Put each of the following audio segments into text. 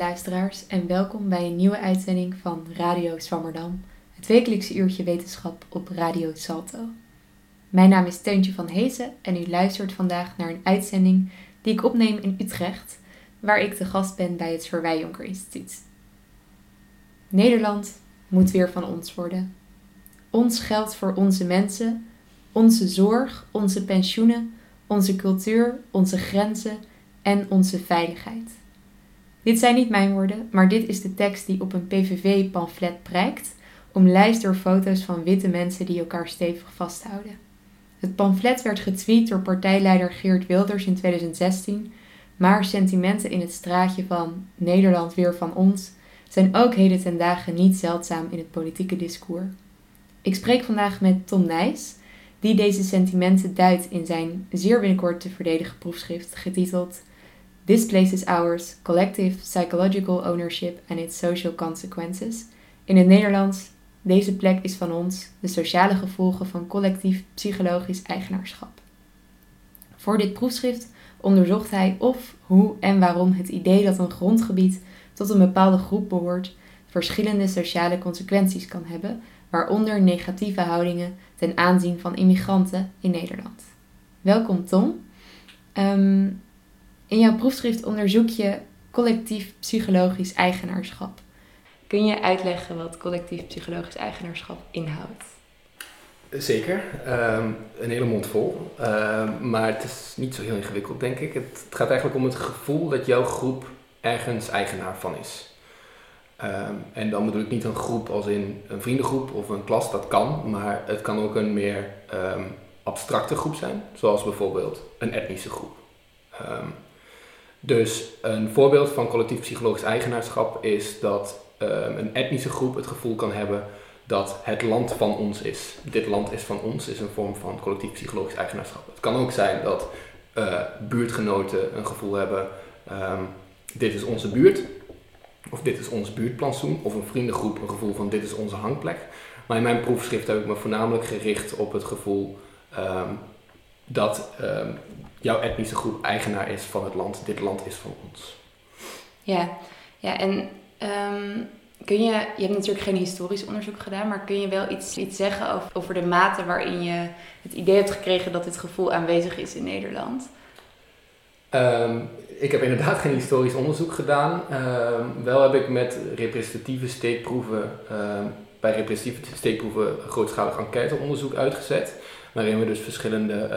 luisteraars en welkom bij een nieuwe uitzending van Radio Swammerdam, het wekelijkse uurtje wetenschap op Radio Salto. Mijn naam is Teuntje van Hezen en u luistert vandaag naar een uitzending die ik opneem in Utrecht, waar ik de gast ben bij het Verwijjonker Instituut. Nederland moet weer van ons worden. Ons geld voor onze mensen, onze zorg, onze pensioenen, onze cultuur, onze grenzen en onze veiligheid. Dit zijn niet mijn woorden, maar dit is de tekst die op een PVV-pamflet prijkt, omlijst door foto's van witte mensen die elkaar stevig vasthouden. Het pamflet werd getweet door partijleider Geert Wilders in 2016, maar sentimenten in het straatje van Nederland weer van ons zijn ook heden ten dagen niet zeldzaam in het politieke discours. Ik spreek vandaag met Tom Nijs, die deze sentimenten duidt in zijn zeer binnenkort te verdedigen proefschrift getiteld This Place is Ours: Collective Psychological Ownership and its Social Consequences. In het Nederlands: Deze plek is van ons, de sociale gevolgen van collectief psychologisch eigenaarschap. Voor dit proefschrift onderzocht hij of, hoe en waarom het idee dat een grondgebied tot een bepaalde groep behoort verschillende sociale consequenties kan hebben, waaronder negatieve houdingen ten aanzien van immigranten in Nederland. Welkom Tom. Ehm, in jouw proefschrift onderzoek je collectief psychologisch eigenaarschap. Kun je uitleggen wat collectief psychologisch eigenaarschap inhoudt? Zeker, ehm, een hele mond vol. Ehm, maar het is niet zo heel ingewikkeld, denk ik. Het, gaat eigenlijk om het gevoel dat jouw groep ergens eigenaar van is. Ehm, en dan bedoel ik niet een groep als in een vriendengroep of een klas, dat kan, maar het kan ook een meer abstracte groep zijn, zoals bijvoorbeeld een etnische groep. Dus een voorbeeld van collectief psychologisch eigenaarschap is dat een etnische groep het gevoel kan hebben dat het land van ons is. Dit land is van ons, is een vorm van collectief psychologisch eigenaarschap. Het kan ook zijn dat uh, buurtgenoten een gevoel hebben, um, dit is onze buurt, of dit is ons buurtplantsoen, of een vriendengroep een gevoel van dit is onze hangplek. Maar in mijn proefschrift heb ik me voornamelijk gericht op het gevoel um, dat um, jouw etnische groep eigenaar is van het land, dit land is van ons. Ja, ja en Kun je, je hebt natuurlijk geen historisch onderzoek gedaan, maar kun je wel iets, iets zeggen over, over de mate waarin je het idee hebt gekregen dat dit gevoel aanwezig is in Nederland? Um, ik heb inderdaad geen historisch onderzoek gedaan. Um, wel heb ik met representatieve steekproeven, um, bij representatieve steekproeven grootschalig enquêteonderzoek uitgezet. Waarin we dus verschillende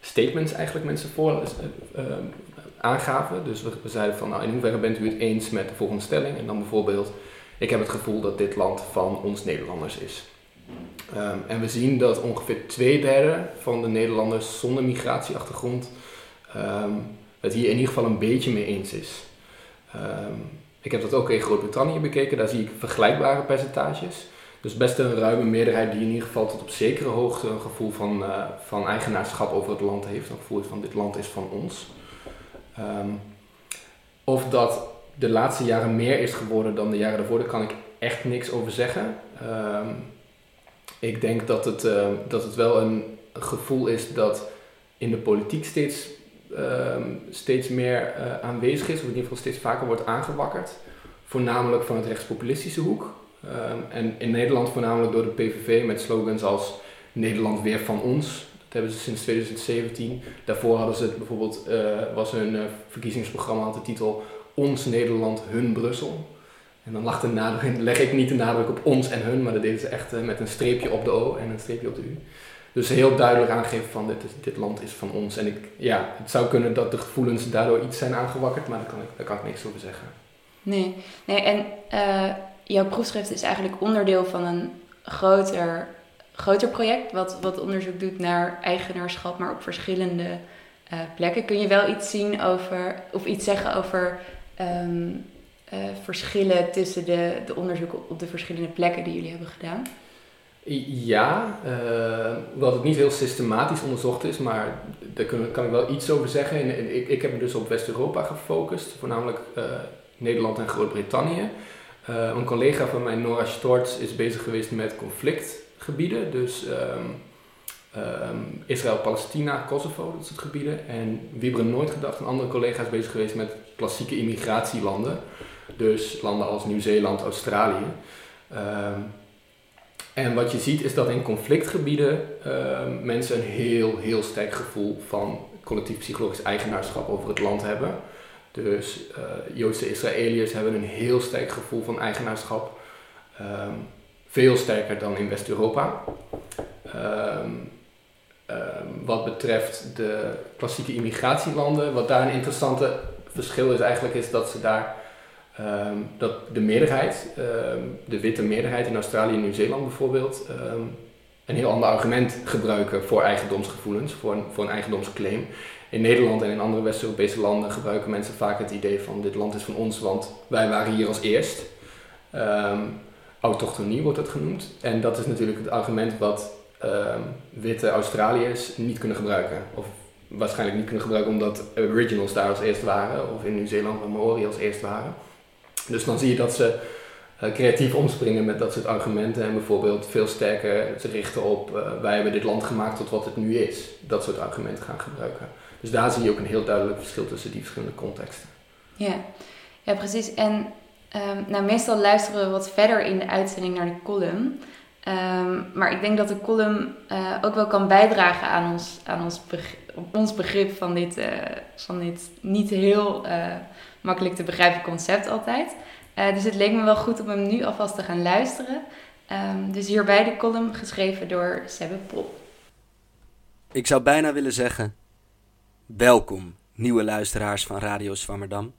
statements eigenlijk mensen voor aangaven. Dus we, zeiden van nou in hoeverre bent u het eens met de volgende stelling. En dan bijvoorbeeld ik heb het gevoel dat dit land van ons Nederlanders is. Um, en we zien dat ongeveer twee derde van de Nederlanders zonder migratieachtergrond het hier in ieder geval een beetje mee eens is. Ik heb dat ook in Groot-Brittannië bekeken, daar zie ik vergelijkbare percentages. Dus best een ruime meerderheid die in ieder geval tot op zekere hoogte een gevoel van, uh, van eigenaarschap over het land heeft. Een gevoel van dit land is van ons. of dat de laatste jaren meer is geworden dan de jaren daarvoor, daar kan ik echt niks over zeggen. Ehm, ik denk dat het, uh, dat het wel een gevoel is dat in de politiek steeds, steeds meer uh, aanwezig is, of in ieder geval steeds vaker wordt aangewakkerd. Voornamelijk van het rechtspopulistische hoek. Um, en in Nederland voornamelijk door de PVV met slogans als Nederland weer van ons. Dat hebben ze sinds 2017. Daarvoor hadden ze bijvoorbeeld, eh, was hun verkiezingsprogramma had de titel ons Nederland, hun Brussel. En dan lag de nadruk, leg ik niet de nadruk op ons en hun, maar dat deden ze echt eh, met een streepje op de O en een streepje op de U. Dus heel duidelijk aangeven van dit, dit land is van ons. En ik, ja, het zou kunnen dat de gevoelens daardoor iets zijn aangewakkerd, maar daar kan ik, daar kan ik niks over zeggen. Nee, nee en jouw proefschrift is eigenlijk onderdeel van een groter, groter project, wat, wat onderzoek doet naar eigenaarschap, maar op verschillende uh, plekken. Kun je wel iets zien over, of iets zeggen over um, uh, verschillen tussen de, de onderzoeken op de verschillende plekken die jullie hebben gedaan? Ja, uh, wat het niet heel systematisch onderzocht is, maar daar kan, ik wel iets over zeggen. ik, ik heb me dus op West-Europa gefocust, voornamelijk Nederland en Groot-Brittannië. Uh, een collega van mij, Nora Storts, is bezig geweest met conflictgebieden. Dus um, ehm, Israël, Palestina, Kosovo, dat soort gebieden. En wie hebben nooit gedacht, een andere collega is bezig geweest met klassieke immigratielanden. Dus landen als Nieuw-Zeeland, Australië. Ehm, en wat je ziet is dat in conflictgebieden ehm, mensen een heel, heel sterk gevoel van collectief psychologisch eigenaarschap over het land hebben. Dus uh, Joodse Israëliërs hebben een heel sterk gevoel van eigenaarschap. Ehm, veel sterker dan in West-Europa. wat betreft de klassieke immigratielanden, wat daar een interessante verschil is eigenlijk, is dat ze daar Ehm, dat de meerderheid, ehm, de witte meerderheid in Australië en Nieuw-Zeeland bijvoorbeeld, ehm, een heel ander argument gebruiken voor eigendomsgevoelens, voor voor een eigendomsclaim. In Nederland en in andere West-Europese landen gebruiken mensen vaak het idee van dit land is van ons, want wij waren hier als eerst. autochtonie wordt dat genoemd. En dat is natuurlijk het argument wat witte Australiërs niet kunnen gebruiken. Of waarschijnlijk niet kunnen gebruiken omdat Originals daar als eerst waren, of in Nieuw-Zeeland waar Maori als eerst waren. Dus dan zie je dat ze uh, creatief omspringen met dat soort argumenten en bijvoorbeeld veel sterker ze richten op uh, wij hebben dit land gemaakt tot wat het nu is. Dat soort argumenten gaan gebruiken. Dus daar zie je ook een heel duidelijk verschil tussen die verschillende contexten. Ja, ja precies. En um, nou, meestal luisteren we wat verder in de uitzending naar de column. Um, maar ik denk dat de column uh, ook wel kan bijdragen aan ons, aan ons, begrip, ons begrip van dit, van dit niet heel makkelijk te begrijpen concept altijd. Uh, dus het leek me wel goed om hem nu alvast te gaan luisteren. Um, dus hierbij de column geschreven door Sebbe Pol. Ik zou bijna willen zeggen: Welkom, nieuwe luisteraars van Radio Swammerdam.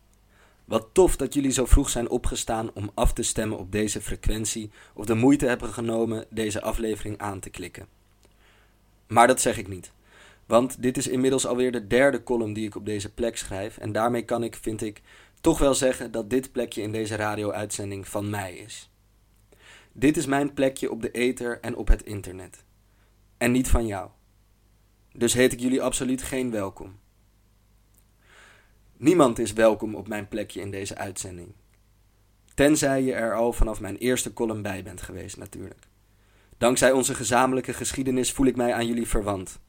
Wat tof dat jullie zo vroeg zijn opgestaan om af te stemmen op deze frequentie of de moeite hebben genomen deze aflevering aan te klikken. Maar dat zeg ik niet. Want dit is inmiddels alweer de derde column die ik op deze plek schrijf. En daarmee kan ik, vind ik, toch wel zeggen dat dit plekje in deze radio-uitzending van mij is. Dit is mijn plekje op de ether en op het internet. En niet van jou. Dus heet ik jullie absoluut geen welkom. Niemand is welkom op mijn plekje in deze uitzending. Tenzij je er al vanaf mijn eerste column bij bent geweest, natuurlijk. Dankzij onze gezamenlijke geschiedenis voel ik mij aan jullie verwant.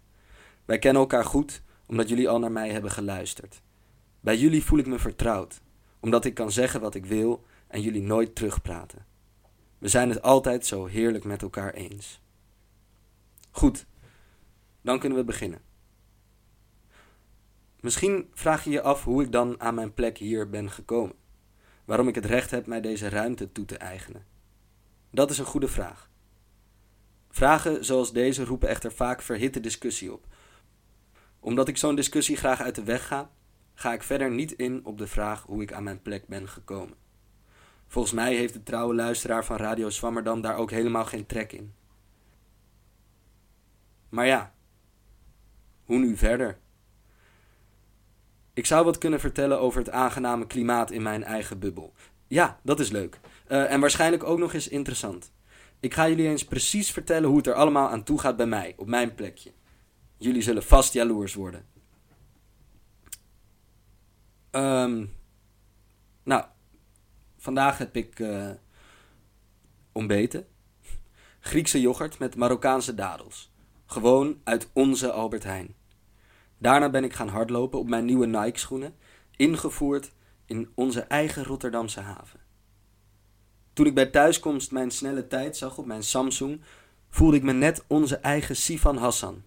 Wij kennen elkaar goed omdat jullie al naar mij hebben geluisterd. Bij jullie voel ik me vertrouwd, omdat ik kan zeggen wat ik wil en jullie nooit terugpraten. We zijn het altijd zo heerlijk met elkaar eens. Goed, dan kunnen we beginnen. Misschien vraag je je af hoe ik dan aan mijn plek hier ben gekomen. Waarom ik het recht heb mij deze ruimte toe te eigenen. Dat is een goede vraag. Vragen zoals deze roepen echter vaak verhitte discussie op, omdat ik zo'n discussie graag uit de weg ga, ga ik verder niet in op de vraag hoe ik aan mijn plek ben gekomen. Volgens mij heeft de trouwe luisteraar van Radio Swammerdam daar ook helemaal geen trek in. Maar ja, hoe nu verder? Ik zou wat kunnen vertellen over het aangename klimaat in mijn eigen bubbel. Ja, dat is leuk. Uh, en waarschijnlijk ook nog eens interessant. Ik ga jullie eens precies vertellen hoe het er allemaal aan toe gaat bij mij, op mijn plekje. Jullie zullen vast jaloers worden. Um, nou, vandaag heb ik uh, ontbeten. Griekse yoghurt met Marokkaanse dadels. Gewoon uit onze Albert Heijn. Daarna ben ik gaan hardlopen op mijn nieuwe Nike schoenen, ingevoerd in onze eigen Rotterdamse haven. Toen ik bij thuiskomst mijn snelle tijd zag op mijn Samsung, voelde ik me net onze eigen Sifan Hassan.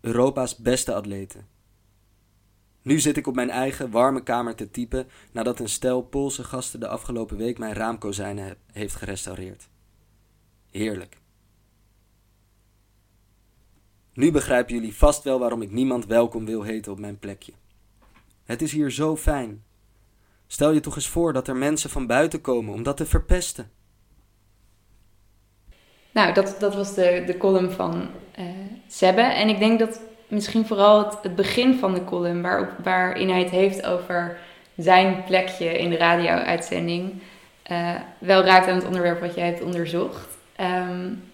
Europa's beste atleten. Nu zit ik op mijn eigen warme kamer te typen nadat een stel Poolse gasten de afgelopen week mijn raamkozijnen heeft gerestaureerd. Heerlijk. Nu begrijpen jullie vast wel waarom ik niemand welkom wil heten op mijn plekje. Het is hier zo fijn. Stel je toch eens voor dat er mensen van buiten komen om dat te verpesten. Nou, dat, dat was de, de column van uh, Sebbe. En ik denk dat misschien vooral het, begin van de column, waar, waarin hij het heeft over zijn plekje in de radio-uitzending, uh, wel raakt aan het onderwerp wat jij hebt onderzocht. Um,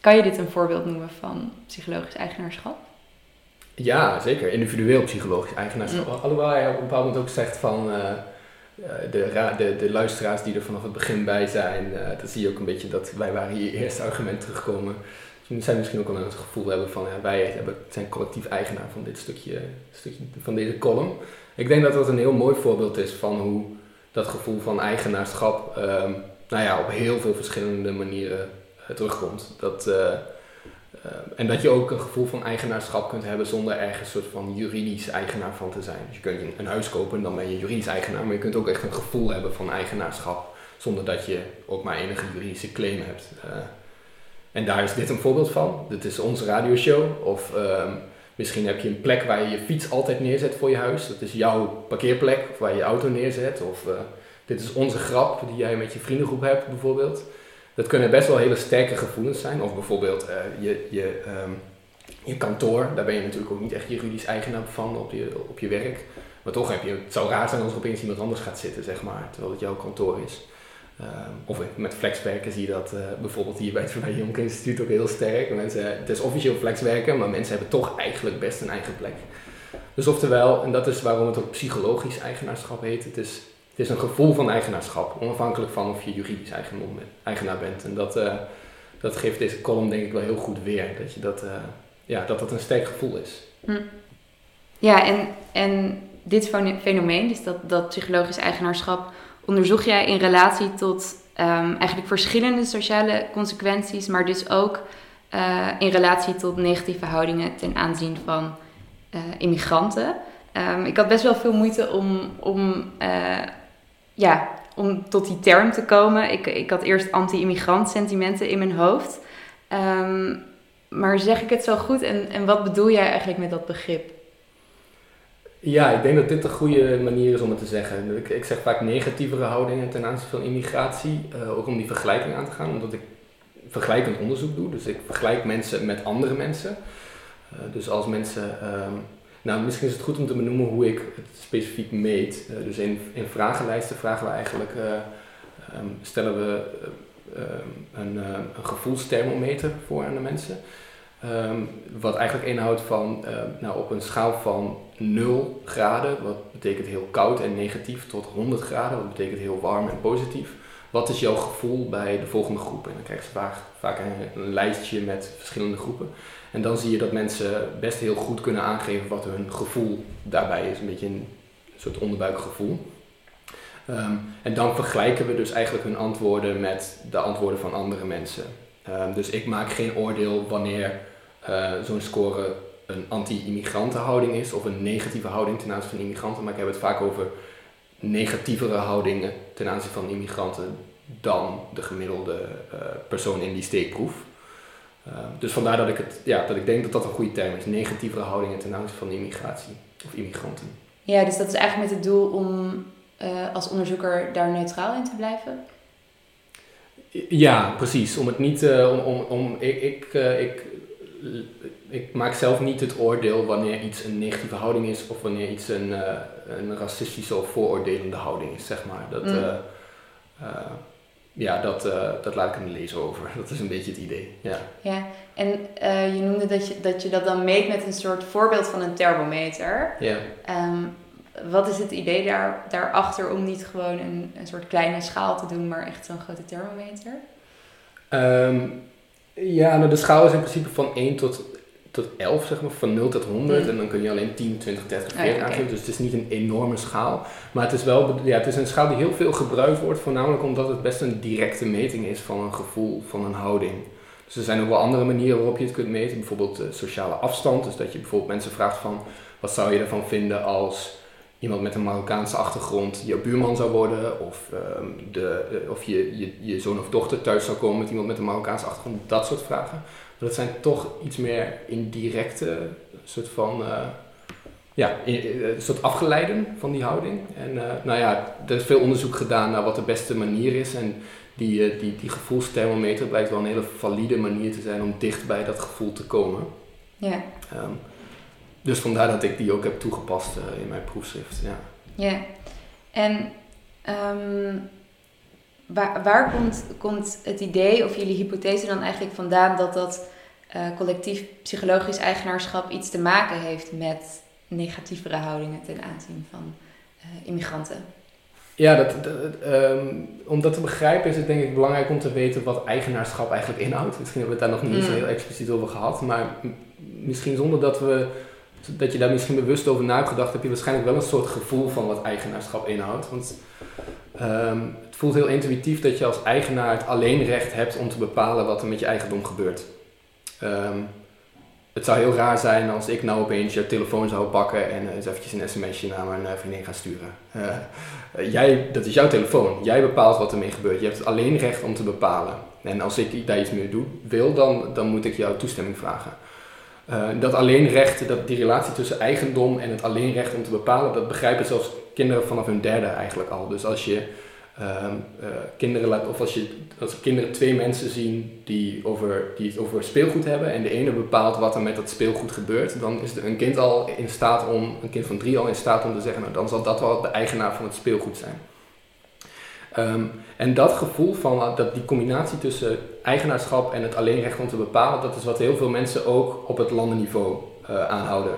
kan je dit een voorbeeld noemen van psychologisch eigenaarschap? Ja, zeker. Individueel psychologisch eigenaarschap. Mm. Alhoewel hij op een bepaald moment ook zegt van... Uh, de, de, de luisteraars die er vanaf het begin bij zijn, uh, dan zie je ook een beetje dat wij waren hier eerste argument terugkomen zij misschien ook wel het gevoel hebben van ja, wij hebben, zijn collectief eigenaar van dit stukje, stukje van deze column. Ik denk dat dat een heel mooi voorbeeld is van hoe dat gevoel van eigenaarschap ehm, nou ja, op heel veel verschillende manieren terugkomt. Dat, uh, uh, en dat je ook een gevoel van eigenaarschap kunt hebben zonder ergens soort van juridisch eigenaar van te zijn. Dus je kunt een huis kopen en dan ben je juridisch eigenaar, maar je kunt ook echt een gevoel hebben van eigenaarschap zonder dat je ook maar enige juridische claim hebt. en daar is dit een voorbeeld van. Dit is onze radioshow. Of um, misschien heb je een plek waar je je fiets altijd neerzet voor je huis. Dat is jouw parkeerplek of waar je je auto neerzet. Of dit is onze grap die jij met je vriendengroep hebt bijvoorbeeld. Dat kunnen best wel hele sterke gevoelens zijn. Of bijvoorbeeld uh, je, je, um, je kantoor, daar ben je natuurlijk ook niet echt juridisch eigenaar van op je, op je werk. Maar toch heb je, het zou raar zijn als er opeens iemand anders gaat zitten, zeg maar, terwijl het jouw kantoor is. Um, of met flexwerken zie je dat uh, bijvoorbeeld hier bij het Van Jonk Instituut ook heel sterk. Mensen, het is officieel flexwerken, maar mensen hebben toch eigenlijk best een eigen plek. Dus oftewel, en dat is waarom het ook psychologisch eigenaarschap heet, het is is een gevoel van eigenaarschap, onafhankelijk van of je juridisch eigenaar bent. En dat, uh, dat geeft deze column denk ik wel heel goed weer, dat je dat, uh, ja, dat, dat een sterk gevoel is. Hm. Ja, en, en dit fenomeen, dus dat, dat psychologisch eigenaarschap, onderzoek jij in relatie tot um, eigenlijk verschillende sociale consequenties, maar dus ook uh, in relatie tot negatieve houdingen ten aanzien van immigranten. Um, ik had best wel veel moeite om, om ja, om tot die term te komen. Ik, ik had eerst anti-immigrant sentimenten in mijn hoofd. Um, maar zeg ik het zo goed en, en wat bedoel jij eigenlijk met dat begrip? Ja, ik denk dat dit een goede manier is om het te zeggen. Ik, ik zeg vaak negatievere houdingen ten aanzien van immigratie, uh, ook om die vergelijking aan te gaan, omdat ik vergelijkend onderzoek doe. Dus ik vergelijk mensen met andere mensen. Uh, dus als mensen um, nou, misschien is het goed om te benoemen hoe ik het specifiek meet. Uh, dus in, in vragenlijsten vragen we eigenlijk, uh, um, stellen we uh, een, een gevoelsthermometer voor aan de mensen. Um, wat eigenlijk inhoudt van, nou, op een schaal van 0 graden, wat betekent heel koud en negatief, tot 100 graden, wat betekent heel warm en positief. Wat is jouw gevoel bij de volgende groep? En dan krijg je vaak, vaak een, lijstje met verschillende groepen. En dan zie je dat mensen best heel goed kunnen aangeven wat hun gevoel daarbij is. Een beetje een soort onderbuikgevoel. Um, en dan vergelijken we dus eigenlijk hun antwoorden met de antwoorden van andere mensen. Um, dus ik maak geen oordeel wanneer uh, zo'n score een anti-immigrantenhouding is of een negatieve houding ten aanzien van immigranten. Maar ik heb het vaak over negatievere houdingen ten aanzien van immigranten dan de gemiddelde uh, persoon in die steekproef. Uh, dus vandaar dat ik, het, ja, dat ik denk dat dat een goede term is. Negatievere houdingen ten aanzien van immigratie of immigranten. Ja, dus dat is eigenlijk met het doel om uh, als onderzoeker daar neutraal in te blijven? Ja, precies. Om het niet, uh, om, om, om, ik, ik, ik, ik maak zelf niet het oordeel wanneer iets een negatieve houding is of wanneer iets een, een racistische of vooroordelende houding is, zeg maar. Dat, mm ja, dat, uh, dat laat ik hem lezen over. Dat is een beetje het idee. Ja, ja. en uh, je noemde dat je, dat je dat dan meet met een soort voorbeeld van een thermometer. Ja. Um, wat is het idee daar, daarachter om niet gewoon een, een soort kleine schaal te doen, maar echt zo'n grote thermometer? Um, ja, nou de schaal is in principe van 1 tot tot 11, zeg maar, van 0 tot 100. Mm. En dan kun je alleen 10, 20, 30, 40 oh, aangeven. Dus het is niet een enorme schaal. Maar het is wel ja, het is een schaal die heel veel gebruikt wordt, voornamelijk omdat het best een directe meting is van een gevoel, van een houding. Dus er zijn ook wel andere manieren waarop je het kunt meten. Bijvoorbeeld uh, sociale afstand. Dus dat je bijvoorbeeld mensen vraagt van, wat zou je ervan vinden als iemand met een Marokkaanse achtergrond je buurman zou worden, of, um, de, uh, of je, je, je zoon of dochter thuis zou komen met iemand met een Marokkaanse achtergrond, dat soort vragen. Maar dat zijn toch iets meer indirecte, soort van, uh, ja, een soort afgeleiden van die houding. En uh, nou ja, er is veel onderzoek gedaan naar wat de beste manier is. En die, die, die gevoelsthermometer blijkt wel een hele valide manier te zijn om dicht bij dat gevoel te komen. Ja. Um, dus vandaar dat ik die ook heb toegepast in mijn proefschrift. Ja, ja. en um, waar, waar komt, komt het idee of jullie hypothese dan eigenlijk vandaan dat dat uh, collectief psychologisch eigenaarschap iets te maken heeft met negatievere houdingen ten aanzien van uh, immigranten? Ja, dat, ehm, om dat te begrijpen is het denk ik belangrijk om te weten wat eigenaarschap eigenlijk inhoudt. Misschien hebben we het daar nog niet zo mm. heel expliciet over gehad, maar misschien zonder dat, we, dat je daar misschien bewust over nagedacht heb je waarschijnlijk wel een soort gevoel van wat eigenaarschap inhoudt. Want ehm, het voelt heel intuïtief dat je als eigenaar het alleen recht hebt om te bepalen wat er met je eigendom gebeurt. Ehm, het zou heel raar zijn als ik nou opeens je telefoon zou pakken en eens eventjes een sms'je naar mijn uh, vriendin ga sturen. Uh, jij, dat is jouw telefoon. Jij bepaalt wat ermee gebeurt. Je hebt alleen recht om te bepalen. En als ik daar iets mee doe, wil, dan, dan moet ik jouw toestemming vragen. Uh, dat alleenrecht, dat die relatie tussen eigendom en het alleenrecht om te bepalen, dat begrijpen zelfs kinderen vanaf hun derde eigenlijk al. Dus als je Ehm, eh, kinderen laat, of als, je, als kinderen twee mensen zien die, over, die het over speelgoed hebben en de ene bepaalt wat er met dat speelgoed gebeurt, dan is een kind al in staat om, een kind van drie al in staat om te zeggen, nou dan zal dat wel de eigenaar van het speelgoed zijn. Ehm, en dat gevoel van dat die combinatie tussen eigenaarschap en het alleenrecht om te bepalen, dat is wat heel veel mensen ook op het landenniveau uh, aanhouden.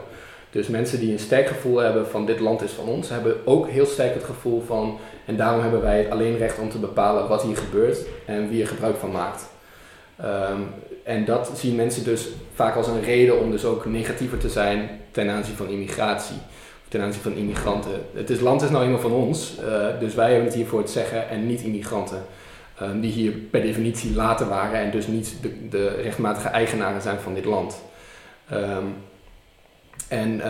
Dus mensen die een sterk gevoel hebben van dit land is van ons, hebben ook heel sterk het gevoel van en daarom hebben wij alleen recht om te bepalen wat hier gebeurt en wie er gebruik van maakt. Ehm, en dat zien mensen dus vaak als een reden om dus ook negatiever te zijn ten aanzien van immigratie. Ten aanzien van immigranten. Het is, land is nou eenmaal van ons, uh, dus wij hebben het hier voor het zeggen en niet immigranten. Um, die hier per definitie later waren en dus niet de, de rechtmatige eigenaren zijn van dit land. Um, en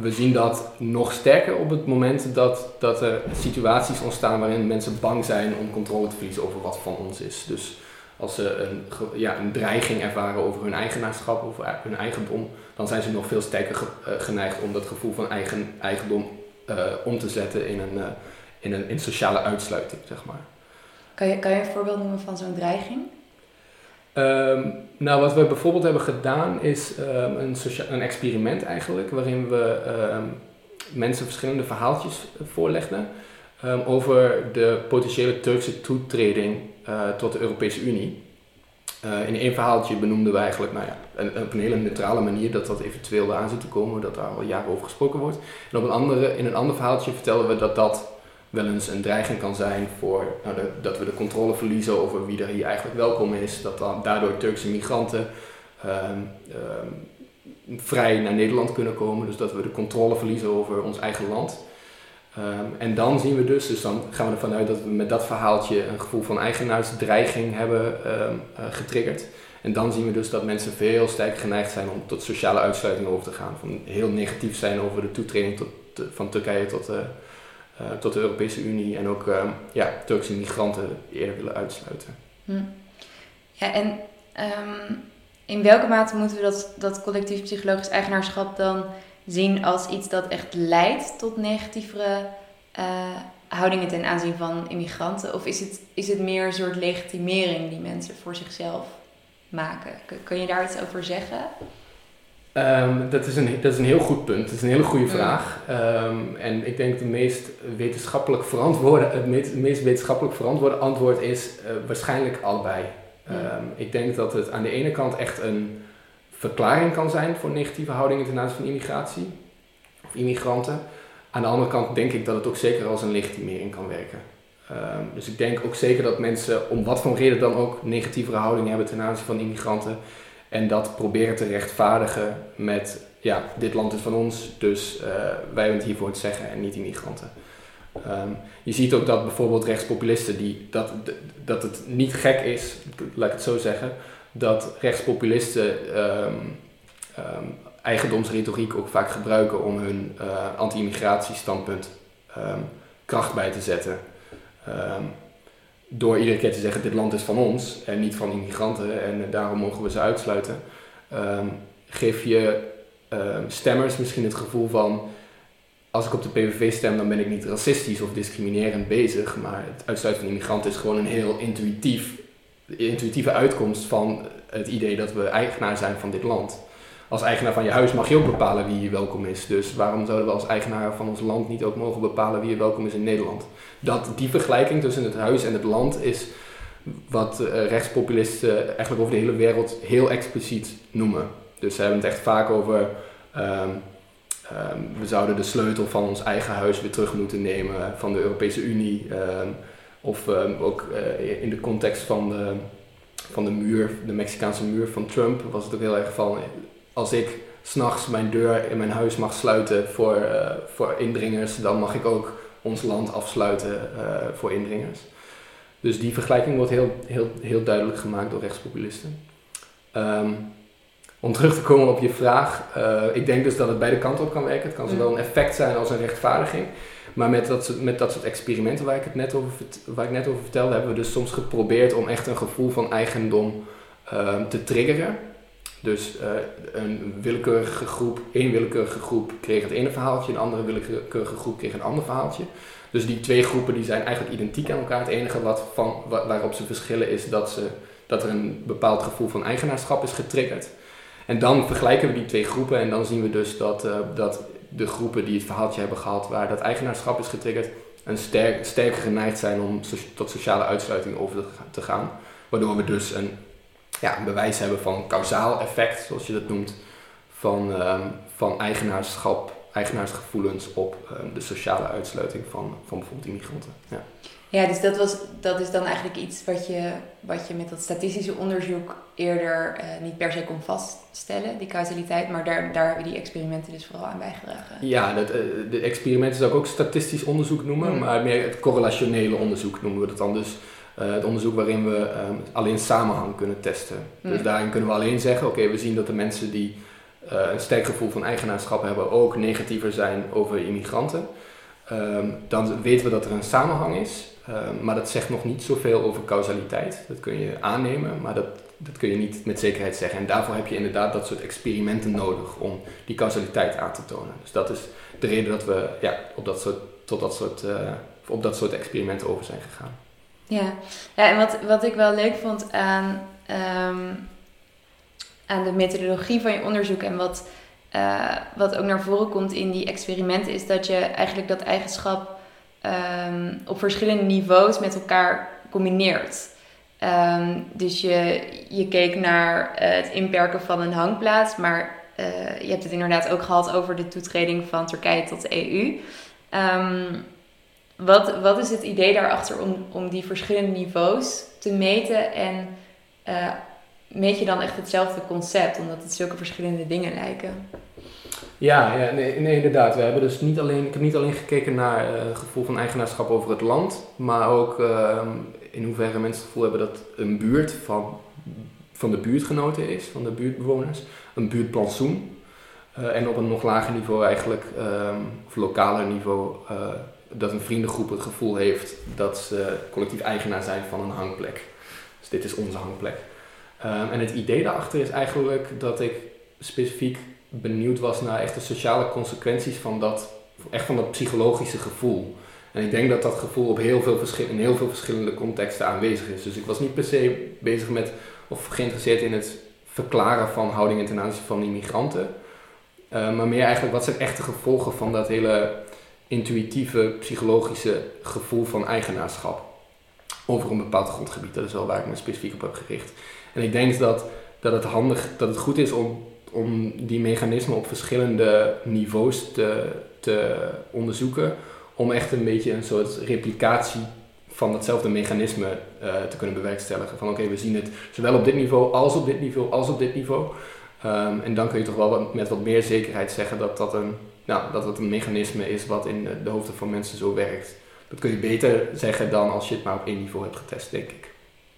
we zien dat nog sterker op het moment dat, dat er situaties ontstaan waarin mensen bang zijn om controle te verliezen over wat van ons is. Dus als ze een, ja, een dreiging ervaren over hun eigenaarschap, over hun eigendom, dan zijn ze nog veel sterker eh, geneigd om dat gevoel van eigen, eigendom uh, om te zetten in een, uh, in een in sociale uitsluiting, zeg maar. Kan je, een voorbeeld noemen van zo'n dreiging? Um, nou, wat we bijvoorbeeld hebben gedaan is um, een, een, experiment eigenlijk, waarin we um, mensen verschillende verhaaltjes voorlegden over de potentiële Turkse toetreding uh, tot de Europese Unie. Uh, in één verhaaltje benoemden we eigenlijk nou ja, op een hele neutrale manier dat dat eventueel aan zit te komen, dat daar al jaren over gesproken wordt. En op een andere, in een ander verhaaltje vertelden we dat dat wel eens een dreiging kan zijn voor nou, dat we de controle verliezen over wie er hier eigenlijk welkom is. Dat dan daardoor Turkse migranten ehm, ehm, vrij naar Nederland kunnen komen. Dus dat we de controle verliezen over ons eigen land. Ehm, en dan zien we dus, dus dan gaan we ervan uit dat we met dat verhaaltje een gevoel van eigenaarsdreiging hebben uh, getriggerd. En dan zien we dus dat mensen veel sterker geneigd zijn om tot sociale uitsluiting over te gaan. Van heel negatief zijn over de toetreding tot, van Turkije tot, uh, uh, tot de Europese Unie en ook uh, ja, Turkse migranten eerder willen uitsluiten. Hm. Ja, en um, in welke mate moeten we dat, dat collectief psychologisch eigenaarschap dan zien als iets dat echt leidt tot negatievere uh, houdingen ten aanzien van immigranten? Of is het, is het meer een soort legitimering die mensen voor zichzelf maken? Kun je daar iets over zeggen? Um, dat, is een, dat is een heel goed punt. Dat is een hele goede vraag. Um, en ik denk de meest wetenschappelijk verantwoorde, het meest, meest wetenschappelijk verantwoorde antwoord is uh, waarschijnlijk allebei. Um, ik denk dat het aan de ene kant echt een verklaring kan zijn voor negatieve houdingen ten aanzien van immigratie of immigranten. Aan de andere kant denk ik dat het ook zeker als een legitimering kan werken. dus ik denk ook zeker dat mensen om wat voor reden dan ook negatievere houdingen hebben ten aanzien van immigranten en dat proberen te rechtvaardigen met, ja, dit land is van ons, dus uh, wij het hiervoor te zeggen en niet immigranten. Um, je ziet ook dat bijvoorbeeld rechtspopulisten, die, dat, dat het niet gek is, laat ik het zo zeggen, dat rechtspopulisten um, eigendomsretoriek ook vaak gebruiken om hun uh, anti-immigratiestandpunt kracht bij te zetten door iedere keer te zeggen: dit land is van ons en niet van immigranten en daarom mogen we ze uitsluiten, um, geef je um, stemmers misschien het gevoel van: als ik op de PVV stem, dan ben ik niet racistisch of discriminerend bezig, maar het uitsluiten van immigranten is gewoon een heel intuïtief, intuïtieve uitkomst van het idee dat we eigenaar zijn van dit land als eigenaar van je huis mag je ook bepalen wie je welkom is. Dus waarom zouden we als eigenaar van ons land niet ook mogen bepalen wie je welkom is in Nederland? Dat, die vergelijking tussen het huis en het land is wat uh, rechtspopulisten eigenlijk over de hele wereld heel expliciet noemen. Dus ze hebben het echt vaak over um, ehm, we zouden de sleutel van ons eigen huis weer terug moeten nemen van de Europese Unie. Ehm, of ehm, ook eh, in de context van de, van de muur, de Mexicaanse muur van Trump, was het ook heel erg van als ik s'nachts mijn deur in mijn huis mag sluiten voor, eh, voor indringers, dan mag ik ook ons land afsluiten eh, voor indringers. Dus die vergelijking wordt heel, heel, heel duidelijk gemaakt door rechtspopulisten. Ehm, om terug te komen op je vraag, uh, ik denk dus dat het beide kanten op kan werken. Het kan zowel een effect zijn als een rechtvaardiging. Maar met dat, met dat soort experimenten waar ik, het net over, waar ik net over vertelde, hebben we dus soms geprobeerd om echt een gevoel van eigendom uh, te triggeren. Dus uh, een willekeurige groep, één willekeurige groep kreeg het ene verhaaltje, een andere willekeurige groep kreeg een ander verhaaltje. Dus die twee groepen die zijn eigenlijk identiek aan elkaar. Het enige wat van, waarop ze verschillen is dat, ze, dat er een bepaald gevoel van eigenaarschap is getriggerd. En dan vergelijken we die twee groepen en dan zien we dus dat, uh, dat de groepen die het verhaaltje hebben gehad waar dat eigenaarschap is getriggerd, een sterk, sterker geneigd zijn om tot sociale uitsluiting over te gaan. Waardoor we dus een, ja, een bewijs hebben van kausaal effect, zoals je dat noemt, van, um, van eigenaarschap, eigenaarsgevoelens op um, de sociale uitsluiting van, van bijvoorbeeld immigranten. Ja. Ja, dus dat, was, dat is dan eigenlijk iets wat je, wat je met dat statistische onderzoek eerder uh, niet per se kon vaststellen, die causaliteit. Maar daar, daar hebben die experimenten dus vooral aan bijgedragen. Ja, dat, uh, de experimenten zou ik ook statistisch onderzoek noemen, mm. maar meer het correlationele onderzoek noemen we dat dan. Dus uh, het onderzoek waarin we um, alleen samenhang kunnen testen. Mm. Dus daarin kunnen we alleen zeggen, oké, okay, we zien dat de mensen die een sterk gevoel van eigenaarschap hebben ook negatiever zijn over immigranten. Um, dan weten we dat er een samenhang is. Uh, maar dat zegt nog niet zoveel over causaliteit. Dat kun je aannemen, maar dat, dat kun je niet met zekerheid zeggen. En daarvoor heb je inderdaad dat soort experimenten nodig om die causaliteit aan te tonen. Dus dat is de reden dat we ja, op, dat soort, tot dat soort, uh, op dat soort experimenten over zijn gegaan. Ja, ja en wat, wat ik wel leuk vond aan, um, aan de methodologie van je onderzoek en wat, uh, wat ook naar voren komt in die experimenten, is dat je eigenlijk dat eigenschap um, op verschillende niveaus met elkaar combineert. Um, dus je, je keek naar uh, het inperken van een hangplaats, maar uh, je hebt het inderdaad ook gehad over de toetreding van Turkije tot de EU. Um, ehm, wat, wat is het idee daarachter om, om die verschillende niveaus te meten en uh, meet je dan echt hetzelfde concept, omdat het zulke verschillende dingen lijken? Ja, ja nee, nee, inderdaad. We hebben dus niet alleen, ik heb niet alleen gekeken naar uh, het gevoel van eigenaarschap over het land, maar ook uh, in hoeverre mensen het gevoel hebben dat een buurt van, van de buurtgenoten is, van de buurtbewoners, een buurtplantsoen. Uh, en op een nog lager niveau eigenlijk, um, of lokaler niveau, dat een vriendengroep het gevoel heeft dat ze collectief eigenaar zijn van een hangplek. Dus dit is onze hangplek. Um, en het idee daarachter is eigenlijk dat ik specifiek benieuwd was naar echt de sociale consequenties van dat, echt van dat psychologische gevoel. En ik denk dat dat gevoel op heel veel in heel veel verschillende contexten aanwezig is. Dus ik was niet per se bezig met of geïnteresseerd in het verklaren van houdingen ten aanzien van immigranten. Uh, maar meer eigenlijk wat zijn echte gevolgen van dat hele intuïtieve psychologische gevoel van eigenaarschap over een bepaald grondgebied. Dat is wel waar ik me specifiek op heb gericht. En ik denk dat, dat het handig, dat het goed is om om die mechanismen op verschillende niveaus te, te onderzoeken. Om echt een beetje een soort replicatie van datzelfde mechanisme uh, te kunnen bewerkstelligen. Van oké, we zien het zowel op dit niveau als op dit niveau als op dit niveau. Um, en dan kun je toch wel met wat meer zekerheid zeggen dat dat, een, nou, dat het een mechanisme is wat in de hoofden van mensen zo werkt. Dat kun je beter zeggen dan als je het maar op één niveau hebt getest, denk ik.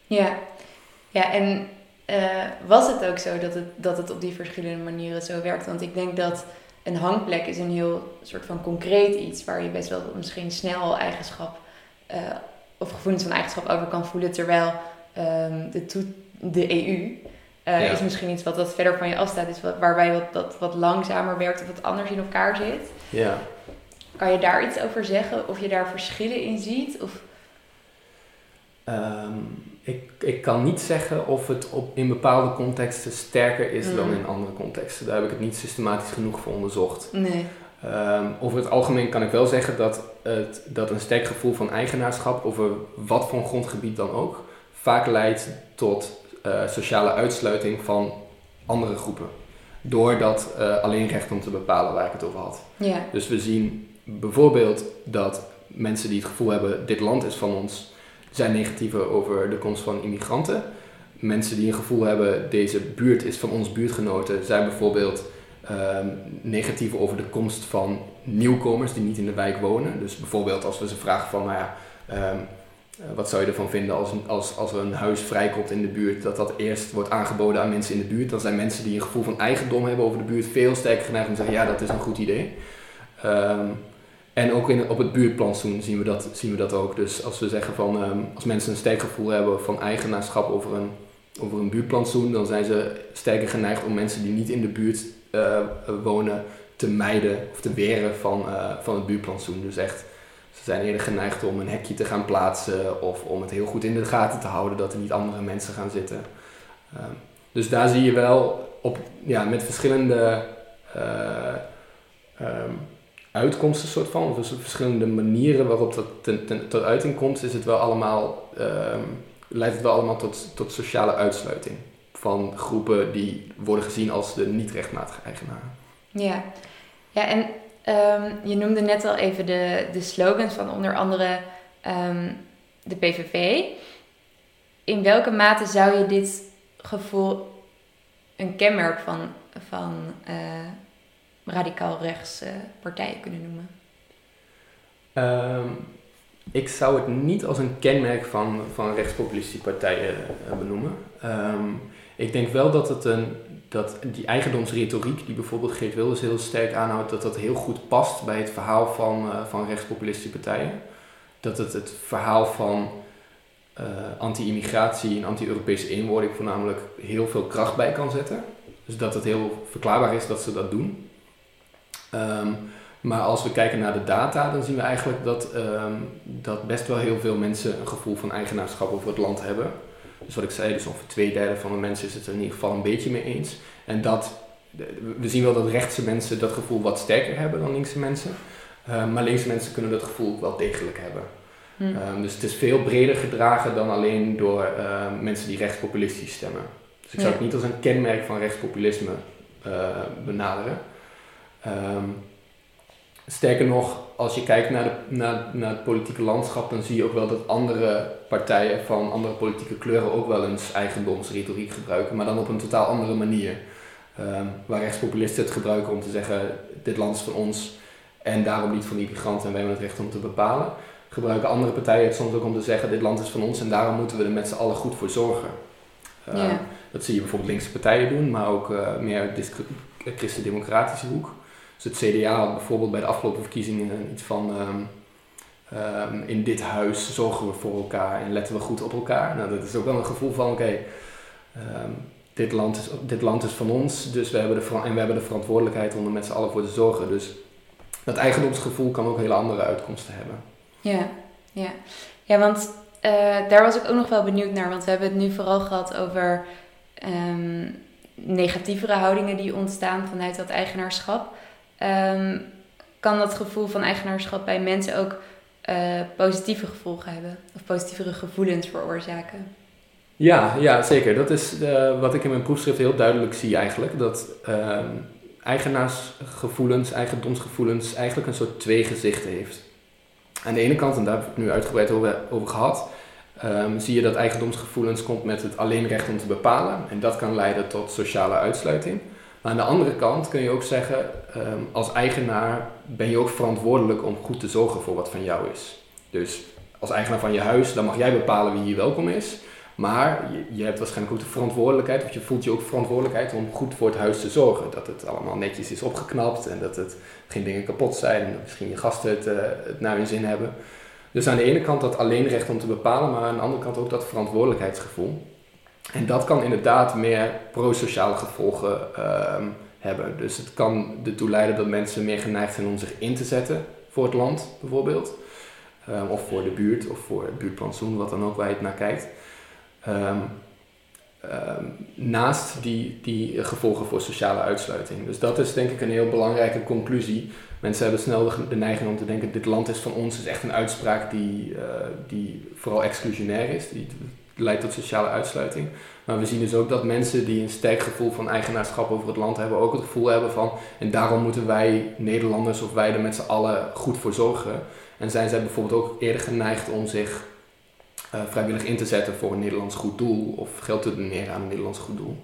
Ja, ja en uh, was het ook zo dat het, dat het op die verschillende manieren zo werkt. Want ik denk dat een hangplek is een heel soort van concreet iets waar je best wel misschien snel eigenschap uh, of gevoelens van eigenschap over kan voelen. Terwijl um, de, de EU uh, ja. is misschien iets wat wat verder van je afstaat, is wat, waarbij wat, dat wat langzamer werkt of wat anders in elkaar zit. Ja. Kan je daar iets over zeggen? Of je daar verschillen in ziet? Of... Um ik, ik kan niet zeggen of het op, in bepaalde contexten sterker is mm. dan in andere contexten. Daar heb ik het niet systematisch genoeg voor onderzocht. Nee. Um, over het algemeen kan ik wel zeggen dat, het, dat een sterk gevoel van eigenaarschap over wat voor grondgebied dan ook vaak leidt tot uh, sociale uitsluiting van andere groepen. door dat uh, alleen recht om te bepalen waar ik het over had. Ja. Dus we zien bijvoorbeeld dat mensen die het gevoel hebben, dit land is van ons, zijn negatiever over de komst van immigranten. Mensen die een gevoel hebben, deze buurt is van ons buurtgenoten, zijn bijvoorbeeld um, negatiever over de komst van nieuwkomers die niet in de wijk wonen. Dus bijvoorbeeld als we ze vragen van, nou ja, um, wat zou je ervan vinden als, als, als er een huis vrijkomt in de buurt, dat dat eerst wordt aangeboden aan mensen in de buurt. Dan zijn mensen die een gevoel van eigendom hebben over de buurt veel sterker geneigd om te zeggen, ja, dat is een goed idee. Um, en ook in, op het buurtplantsoen zien we, dat, zien we dat ook. Dus als we zeggen van, um, als mensen een sterk gevoel hebben van eigenaarschap over een, over een buurtplantsoen, dan zijn ze sterker geneigd om mensen die niet in de buurt uh, wonen te mijden of te weren van, uh, van het buurtplantsoen. Dus echt, zijn eerder geneigd om een hekje te gaan plaatsen of om het heel goed in de gaten te houden dat er niet andere mensen gaan zitten. Uh, dus daar zie je wel op, ja, met verschillende um, uitkomsten soort van, of dus verschillende manieren waarop dat ten, ten, tot uiting komt, is het wel allemaal, um, leidt het wel allemaal tot, tot sociale uitsluiting van groepen die worden gezien als de niet rechtmatige eigenaren. Ja, ja en um, je noemde net al even de, de slogans van onder andere um, de PVV. In welke mate zou je dit gevoel een kenmerk van, van uh, radicaal rechts uh, partijen kunnen noemen? Um, ik zou het niet als een kenmerk van, van rechtspopulistische partijen uh, benoemen. Ik denk wel dat, het een, dat die eigendomsretoriek die bijvoorbeeld Geert Wilders heel sterk aanhoudt, dat dat heel goed past bij het verhaal van, uh, van rechtspopulistische partijen. Dat het het verhaal van uh, anti-immigratie en anti-Europese eenwording voornamelijk heel veel kracht bij kan zetten. Dus dat het heel verklaarbaar is dat ze dat doen. Um, maar als we kijken naar de data, dan zien we eigenlijk dat, um, dat best wel heel veel mensen een gevoel van eigenaarschap over het land hebben. Dus wat ik zei, dus ongeveer twee derde van de mensen is het er in ieder geval een beetje mee eens. En dat, we zien wel dat rechtse mensen dat gevoel wat sterker hebben dan linkse mensen. Uh, maar linkse mensen kunnen dat gevoel wel degelijk hebben. Hm. Um, dus het is veel breder gedragen dan alleen door uh, mensen die rechtspopulistisch stemmen. Dus ik zou ja. het niet als een kenmerk van rechtspopulisme uh, benaderen. Um, sterker nog, als je kijkt naar, de, naar, naar het politieke landschap, dan zie je ook wel dat andere partijen van andere politieke kleuren ook wel eens eigendomsretoriek gebruiken, maar dan op een totaal andere manier. Um, waar rechtspopulisten het gebruiken om te zeggen: dit land is van ons en daarom niet van de immigranten en wij hebben het recht om te bepalen. Gebruiken andere partijen het soms ook om te zeggen: dit land is van ons en daarom moeten we er met z'n allen goed voor zorgen. Um, yeah. Dat zie je bijvoorbeeld linkse partijen doen, maar ook uh, meer christendemocratische hoek. Dus het CDA had bijvoorbeeld bij de afgelopen verkiezingen iets van um, um, in dit huis zorgen we voor elkaar en letten we goed op elkaar. Nou, dat is ook wel een gevoel van oké, um, dit, land is, dit land is van ons dus we hebben de, en we hebben de verantwoordelijkheid om er met z'n allen voor te zorgen. Dus dat eigendomsgevoel kan ook hele andere uitkomsten hebben. Ja, ja. ja want uh, daar was ik ook nog wel benieuwd naar, want we hebben het nu vooral gehad over negatievere houdingen die ontstaan vanuit dat eigenaarschap. Um, kan dat gevoel van eigenaarschap bij mensen ook uh, positieve gevolgen hebben? Of positievere gevoelens veroorzaken? Ja, ja zeker. Dat is uh, wat ik in mijn proefschrift heel duidelijk zie eigenlijk. Dat uh, eigenaarsgevoelens, eigendomsgevoelens eigenlijk een soort twee gezichten heeft. Aan de ene kant, en daar heb ik nu uitgebreid over, gehad, um, zie je dat eigendomsgevoelens komt met het alleen recht om te bepalen. En dat kan leiden tot sociale uitsluiting. Maar aan de andere kant kun je ook zeggen, um, als eigenaar ben je ook verantwoordelijk om goed te zorgen voor wat van jou is. Dus als eigenaar van je huis, dan mag jij bepalen wie hier welkom is. Maar je, je, hebt waarschijnlijk ook de verantwoordelijkheid, of je voelt je ook verantwoordelijkheid om goed voor het huis te zorgen. Dat het allemaal netjes is opgeknapt en dat het geen dingen kapot zijn en dat misschien je gasten het, het naar hun zin hebben. Dus aan de ene kant dat alleen recht om te bepalen, maar aan de andere kant ook dat verantwoordelijkheidsgevoel. En dat kan inderdaad meer prosociale gevolgen um, hebben. Dus het kan ertoe leiden dat mensen meer geneigd zijn om zich in te zetten voor het land, bijvoorbeeld. Um, of voor de buurt, of voor het buurtplantsoen, wat dan ook waar je het naar kijkt. Um, naast die, die gevolgen voor sociale uitsluiting. Dus dat is denk ik een heel belangrijke conclusie. Mensen hebben snel de, neiging om te denken: dit land is van ons, is echt een uitspraak die, uh, die vooral exclusionair is. Die, leidt tot sociale uitsluiting. Maar we zien dus ook dat mensen die een sterk gevoel van eigenaarschap over het land hebben, ook het gevoel hebben van, en daarom moeten wij Nederlanders of wij er met z'n allen goed voor zorgen. En zijn zij bijvoorbeeld ook eerder geneigd om zich uh, vrijwillig in te zetten voor een Nederlands goed doel of geld te doneren aan een Nederlands goed doel.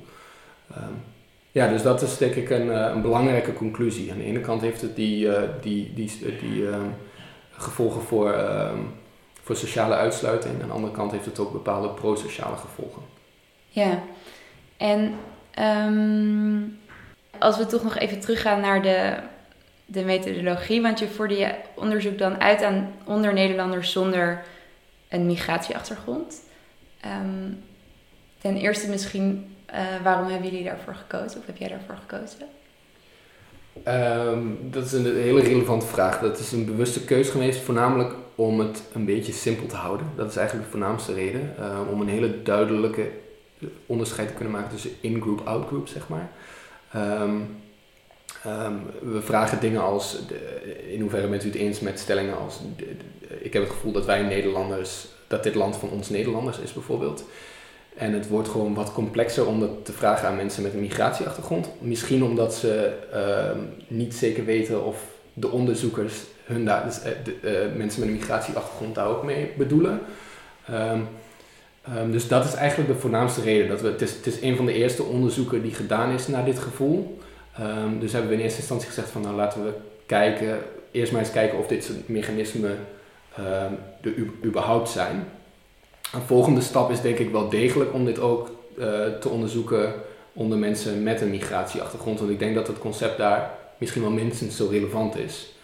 Um, ja, dus dat is denk ik een, een, belangrijke conclusie. Aan de ene kant heeft het die, uh, die, die, die uh, gevolgen voor, voor sociale uitsluiting, aan de andere kant heeft het ook bepaalde pro-sociale gevolgen. Ja, en um, als we toch nog even teruggaan naar de, de methodologie, want je voerde je onderzoek dan uit aan onder Nederlanders zonder een migratieachtergrond. Um, ten eerste misschien, uh, waarom hebben jullie daarvoor gekozen of heb jij daarvoor gekozen? Um, dat is een hele relevante vraag. Dat is een bewuste keuze geweest, voornamelijk om het een beetje simpel te houden. Dat is eigenlijk de voornaamste reden. Uh, om een hele duidelijke onderscheid te kunnen maken tussen in-group, out-group, zeg maar. Um, um, we vragen dingen als, de, in hoeverre bent u het eens met stellingen als, ik heb het gevoel dat wij Nederlanders, dat dit land van ons Nederlanders is bijvoorbeeld. En het wordt gewoon wat complexer om dat te vragen aan mensen met een migratieachtergrond. Misschien omdat ze uh, niet zeker weten of de onderzoekers hun dus, de, uh, mensen met een migratieachtergrond daar ook mee bedoelen. Um, Um, dus dat is eigenlijk de voornaamste reden. Dat we, het, is, het is een van de eerste onderzoeken die gedaan is naar dit gevoel. Um, dus hebben we in eerste instantie gezegd van nou laten we kijken, eerst maar eens kijken of dit soort mechanismen er überhaupt zijn. Een volgende stap is denk ik wel degelijk om dit ook uh, te onderzoeken onder mensen met een migratieachtergrond. Want ik denk dat het concept daar misschien wel minstens zo relevant is.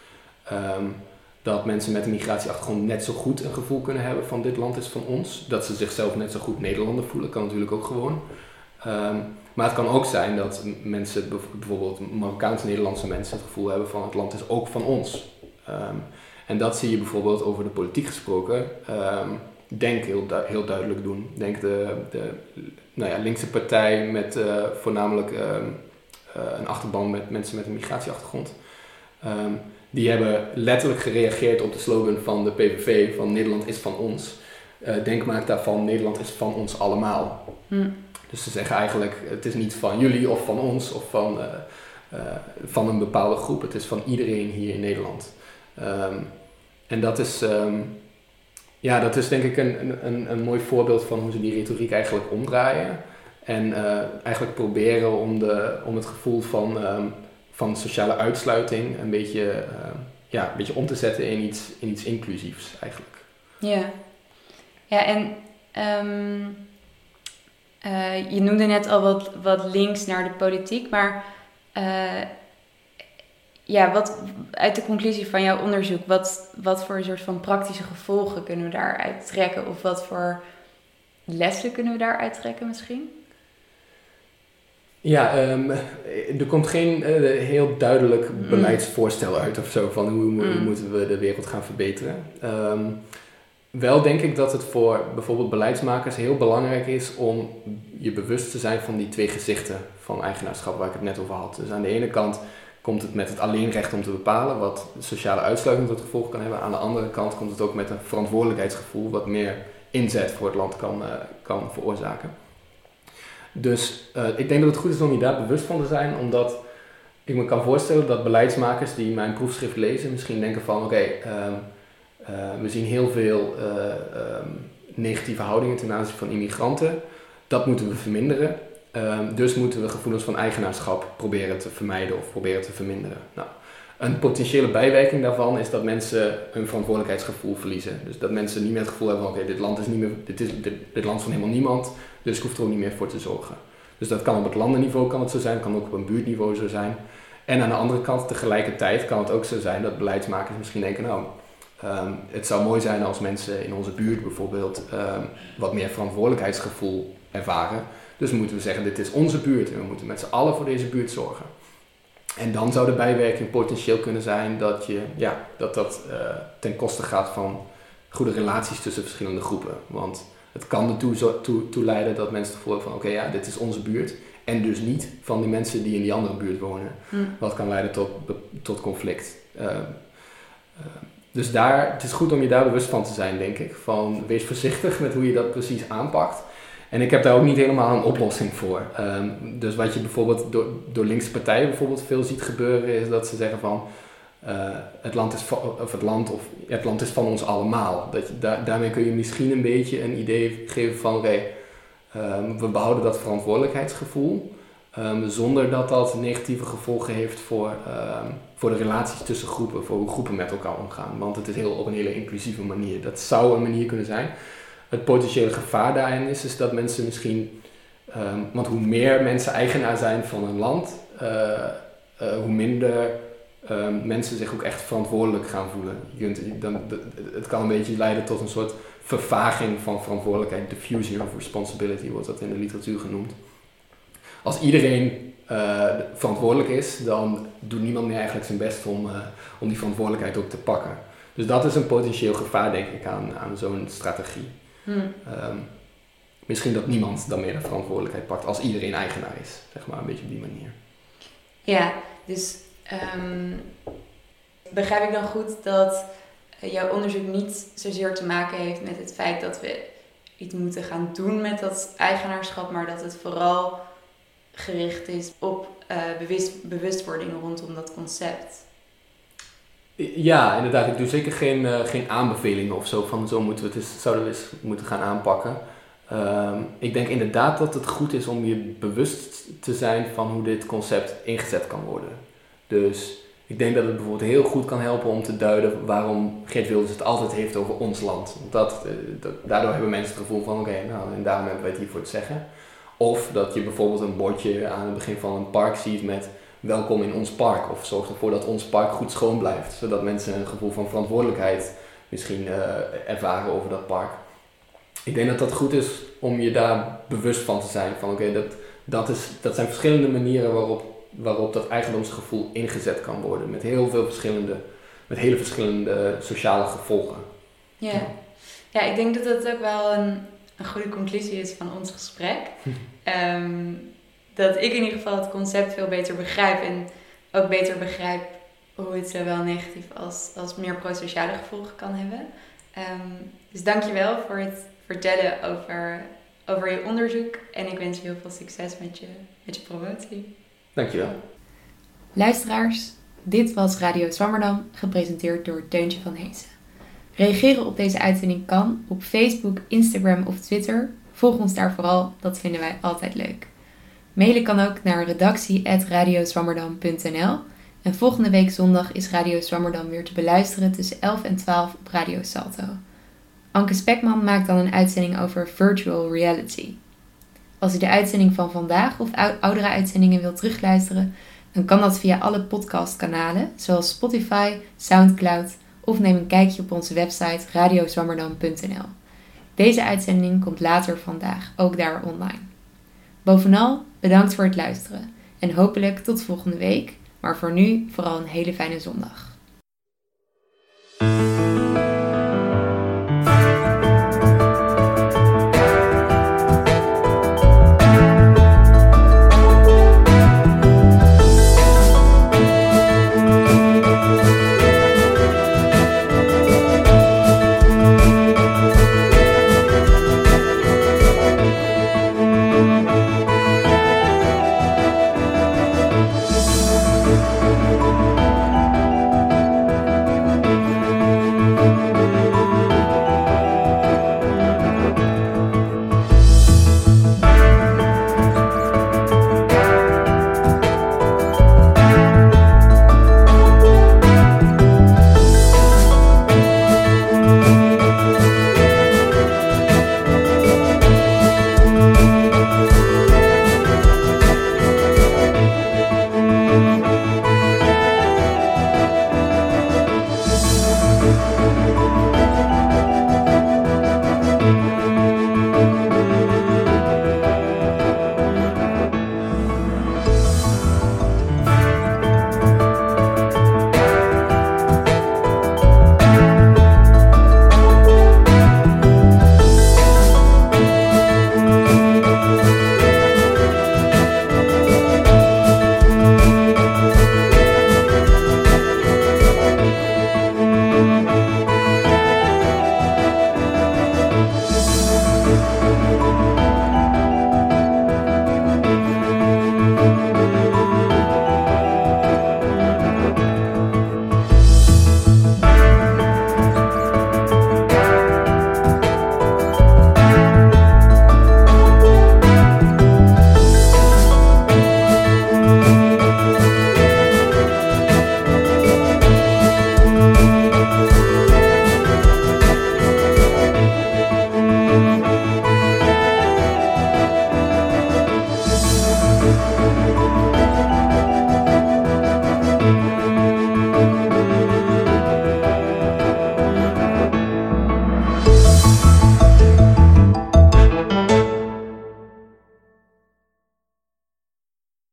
Um, dat mensen met een migratieachtergrond net zo goed een gevoel kunnen hebben van dit land is van ons. Dat ze zichzelf net zo goed Nederlander voelen, kan natuurlijk ook gewoon. Um, maar het kan ook zijn dat mensen, bijvoorbeeld Marokkaans-Nederlandse mensen, het gevoel hebben van het land is ook van ons. Um, en dat zie je bijvoorbeeld over de politiek gesproken. Denk heel, heel duidelijk doen. Denk de, de nou ja, linkse partij met uh, voornamelijk uh, een achterban met mensen met een migratieachtergrond. Die hebben letterlijk gereageerd op de slogan van de PVV van Nederland is van ons. Uh, denk maar daarvan, Nederland is van ons allemaal. Hm. Dus ze zeggen eigenlijk, het is niet van jullie of van ons of van, uh, uh, van een bepaalde groep. Het is van iedereen hier in Nederland. Um, en dat is, um, ja, dat is denk ik een, een, een mooi voorbeeld van hoe ze die retoriek eigenlijk omdraaien. En eigenlijk proberen om, de, om het gevoel van um, van sociale uitsluiting een beetje, uh, ja, een beetje om te zetten in iets, in iets inclusiefs eigenlijk. Ja, ja en um, uh, je noemde net al wat, wat links naar de politiek, maar uh, ja, wat, uit de conclusie van jouw onderzoek, wat, wat voor een soort van praktische gevolgen kunnen we daaruit trekken? Of wat voor lessen kunnen we daaruit trekken misschien? Ja, um, er komt geen uh, heel duidelijk mm. beleidsvoorstel uit of zo van hoe, hoe mm. moeten we de wereld gaan verbeteren. Um, wel denk ik dat het voor bijvoorbeeld beleidsmakers heel belangrijk is om je bewust te zijn van die twee gezichten van eigenaarschap waar ik het net over had. Dus aan de ene kant komt het met het alleenrecht om te bepalen, wat sociale uitsluiting tot gevolg kan hebben. Aan de andere kant komt het ook met een verantwoordelijkheidsgevoel, wat meer inzet voor het land kan, uh, kan veroorzaken. Dus uh, ik denk dat het goed is om je daar bewust van te zijn, omdat ik me kan voorstellen dat beleidsmakers die mijn proefschrift lezen misschien denken van oké, um, uh, we zien heel veel uh, um, negatieve houdingen ten aanzien van immigranten. Dat moeten we verminderen. Um, dus moeten we gevoelens van eigenaarschap proberen te vermijden of proberen te verminderen. Nou, een potentiële bijwerking daarvan is dat mensen hun verantwoordelijkheidsgevoel verliezen. Dus dat mensen niet meer het gevoel hebben van oké, dit land is niet meer, dit, is, dit, dit land is van helemaal niemand. Dus ik hoef er ook niet meer voor te zorgen. Dus dat kan op het landenniveau kan het zo zijn, kan ook op een buurtniveau zo zijn. En aan de andere kant, tegelijkertijd kan het ook zo zijn dat beleidsmakers misschien denken, nou, um, het zou mooi zijn als mensen in onze buurt bijvoorbeeld um, wat meer verantwoordelijkheidsgevoel ervaren. Dus moeten we zeggen, dit is onze buurt en we moeten met z'n allen voor deze buurt zorgen. En dan zou de bijwerking potentieel kunnen zijn dat je, ja, dat, dat uh, ten koste gaat van goede relaties tussen verschillende groepen. Want het kan ertoe toe, toe leiden dat mensen het gevoel hebben van oké, okay, ja, dit is onze buurt. En dus niet van die mensen die in die andere buurt wonen. Hm. Wat kan leiden tot, tot conflict. Uh, uh, dus daar, het is goed om je daar bewust van te zijn, denk ik. Van wees voorzichtig met hoe je dat precies aanpakt. En ik heb daar ook niet helemaal een oplossing voor. Ehm, dus wat je bijvoorbeeld door, door linkse partijen bijvoorbeeld veel ziet gebeuren, is dat ze zeggen van uh, het, land is van, of het, land, of het land is van ons allemaal. Dat daarmee kun je misschien een beetje een idee geven van um, we behouden dat verantwoordelijkheidsgevoel. Um, zonder dat dat negatieve gevolgen heeft voor, voor de relaties tussen groepen, voor hoe groepen met elkaar omgaan. Want het is heel, op een hele inclusieve manier. Dat zou een manier kunnen zijn het potentiële gevaar daarin is, is dat mensen misschien, want hoe meer mensen eigenaar zijn van een land, uh, uh, hoe minder um, mensen zich ook echt verantwoordelijk gaan voelen. Je kunt, dan, het kan een beetje leiden tot een soort vervaging van verantwoordelijkheid, diffusion of responsibility wordt dat in de literatuur genoemd. Als iedereen uh, verantwoordelijk is, dan doet niemand meer eigenlijk zijn best om, om die verantwoordelijkheid ook te pakken. Dus dat is een potentieel gevaar, denk ik, aan, aan zo'n strategie. Hmm. Ehm, misschien dat niemand dan meer de verantwoordelijkheid pakt als iedereen eigenaar is. Zeg maar, een beetje op die manier. Ja, dus um, begrijp ik dan goed dat jouw onderzoek niet zozeer te maken heeft met het feit dat we iets moeten gaan doen met dat eigenaarschap, maar dat het vooral gericht is op uh, bewust, bewustwording rondom dat concept. Ja, inderdaad. Ik doe zeker geen, uh, geen aanbevelingen of zo van zo moeten we het eens, zouden we moeten gaan aanpakken. Um, ik denk inderdaad dat het goed is om je bewust te zijn van hoe dit concept ingezet kan worden. Dus ik denk dat het bijvoorbeeld heel goed kan helpen om te duiden waarom Geert Wilders het altijd heeft over ons land. Dat daardoor hebben mensen het gevoel van oké, nou en daarom hebben wij het hiervoor te zeggen. Of dat je bijvoorbeeld een bordje aan het begin van een park ziet met welkom in ons park. Of zorg ervoor dat ons park goed schoon blijft. Zodat mensen een gevoel van verantwoordelijkheid misschien uh, ervaren over dat park. Ik denk dat dat goed is om je daar bewust van te zijn. Van oké, dat, dat, is, dat zijn verschillende manieren waarop, waarop dat eigendomsgevoel ingezet kan worden. Met heel veel verschillende, met hele verschillende sociale gevolgen. Ja. ja, ik denk dat dat ook wel een, een goede conclusie is van ons gesprek. um, dat ik in ieder geval het concept veel beter begrijp. En ook beter begrijp hoe het zowel negatief als, als meer pro-sociale gevolgen kan hebben. Um, dus dankjewel voor het vertellen over, over je onderzoek. En ik wens je heel veel succes met je, met je promotie. Dankjewel. Luisteraars, dit was Radio Zwammerdam, gepresenteerd door Teuntje van Heesen. Reageren op deze uitzending kan op Facebook, Instagram of Twitter. Volg ons daar vooral, dat vinden wij altijd leuk. Mailen kan ook naar redactie.radiozwammerdam.nl. En volgende week zondag is Radio Zwammerdam weer te beluisteren tussen 11 en 12 op Radio Salto. Anke Spekman maakt dan een uitzending over virtual reality. Als u de uitzending van vandaag of oudere uitzendingen wilt terugluisteren, dan kan dat via alle podcastkanalen zoals Spotify, SoundCloud of neem een kijkje op onze website radiozwammerdam.nl. Deze uitzending komt later vandaag ook daar online. Bovenal bedankt voor het luisteren en hopelijk tot volgende week, maar voor nu vooral een hele fijne zondag.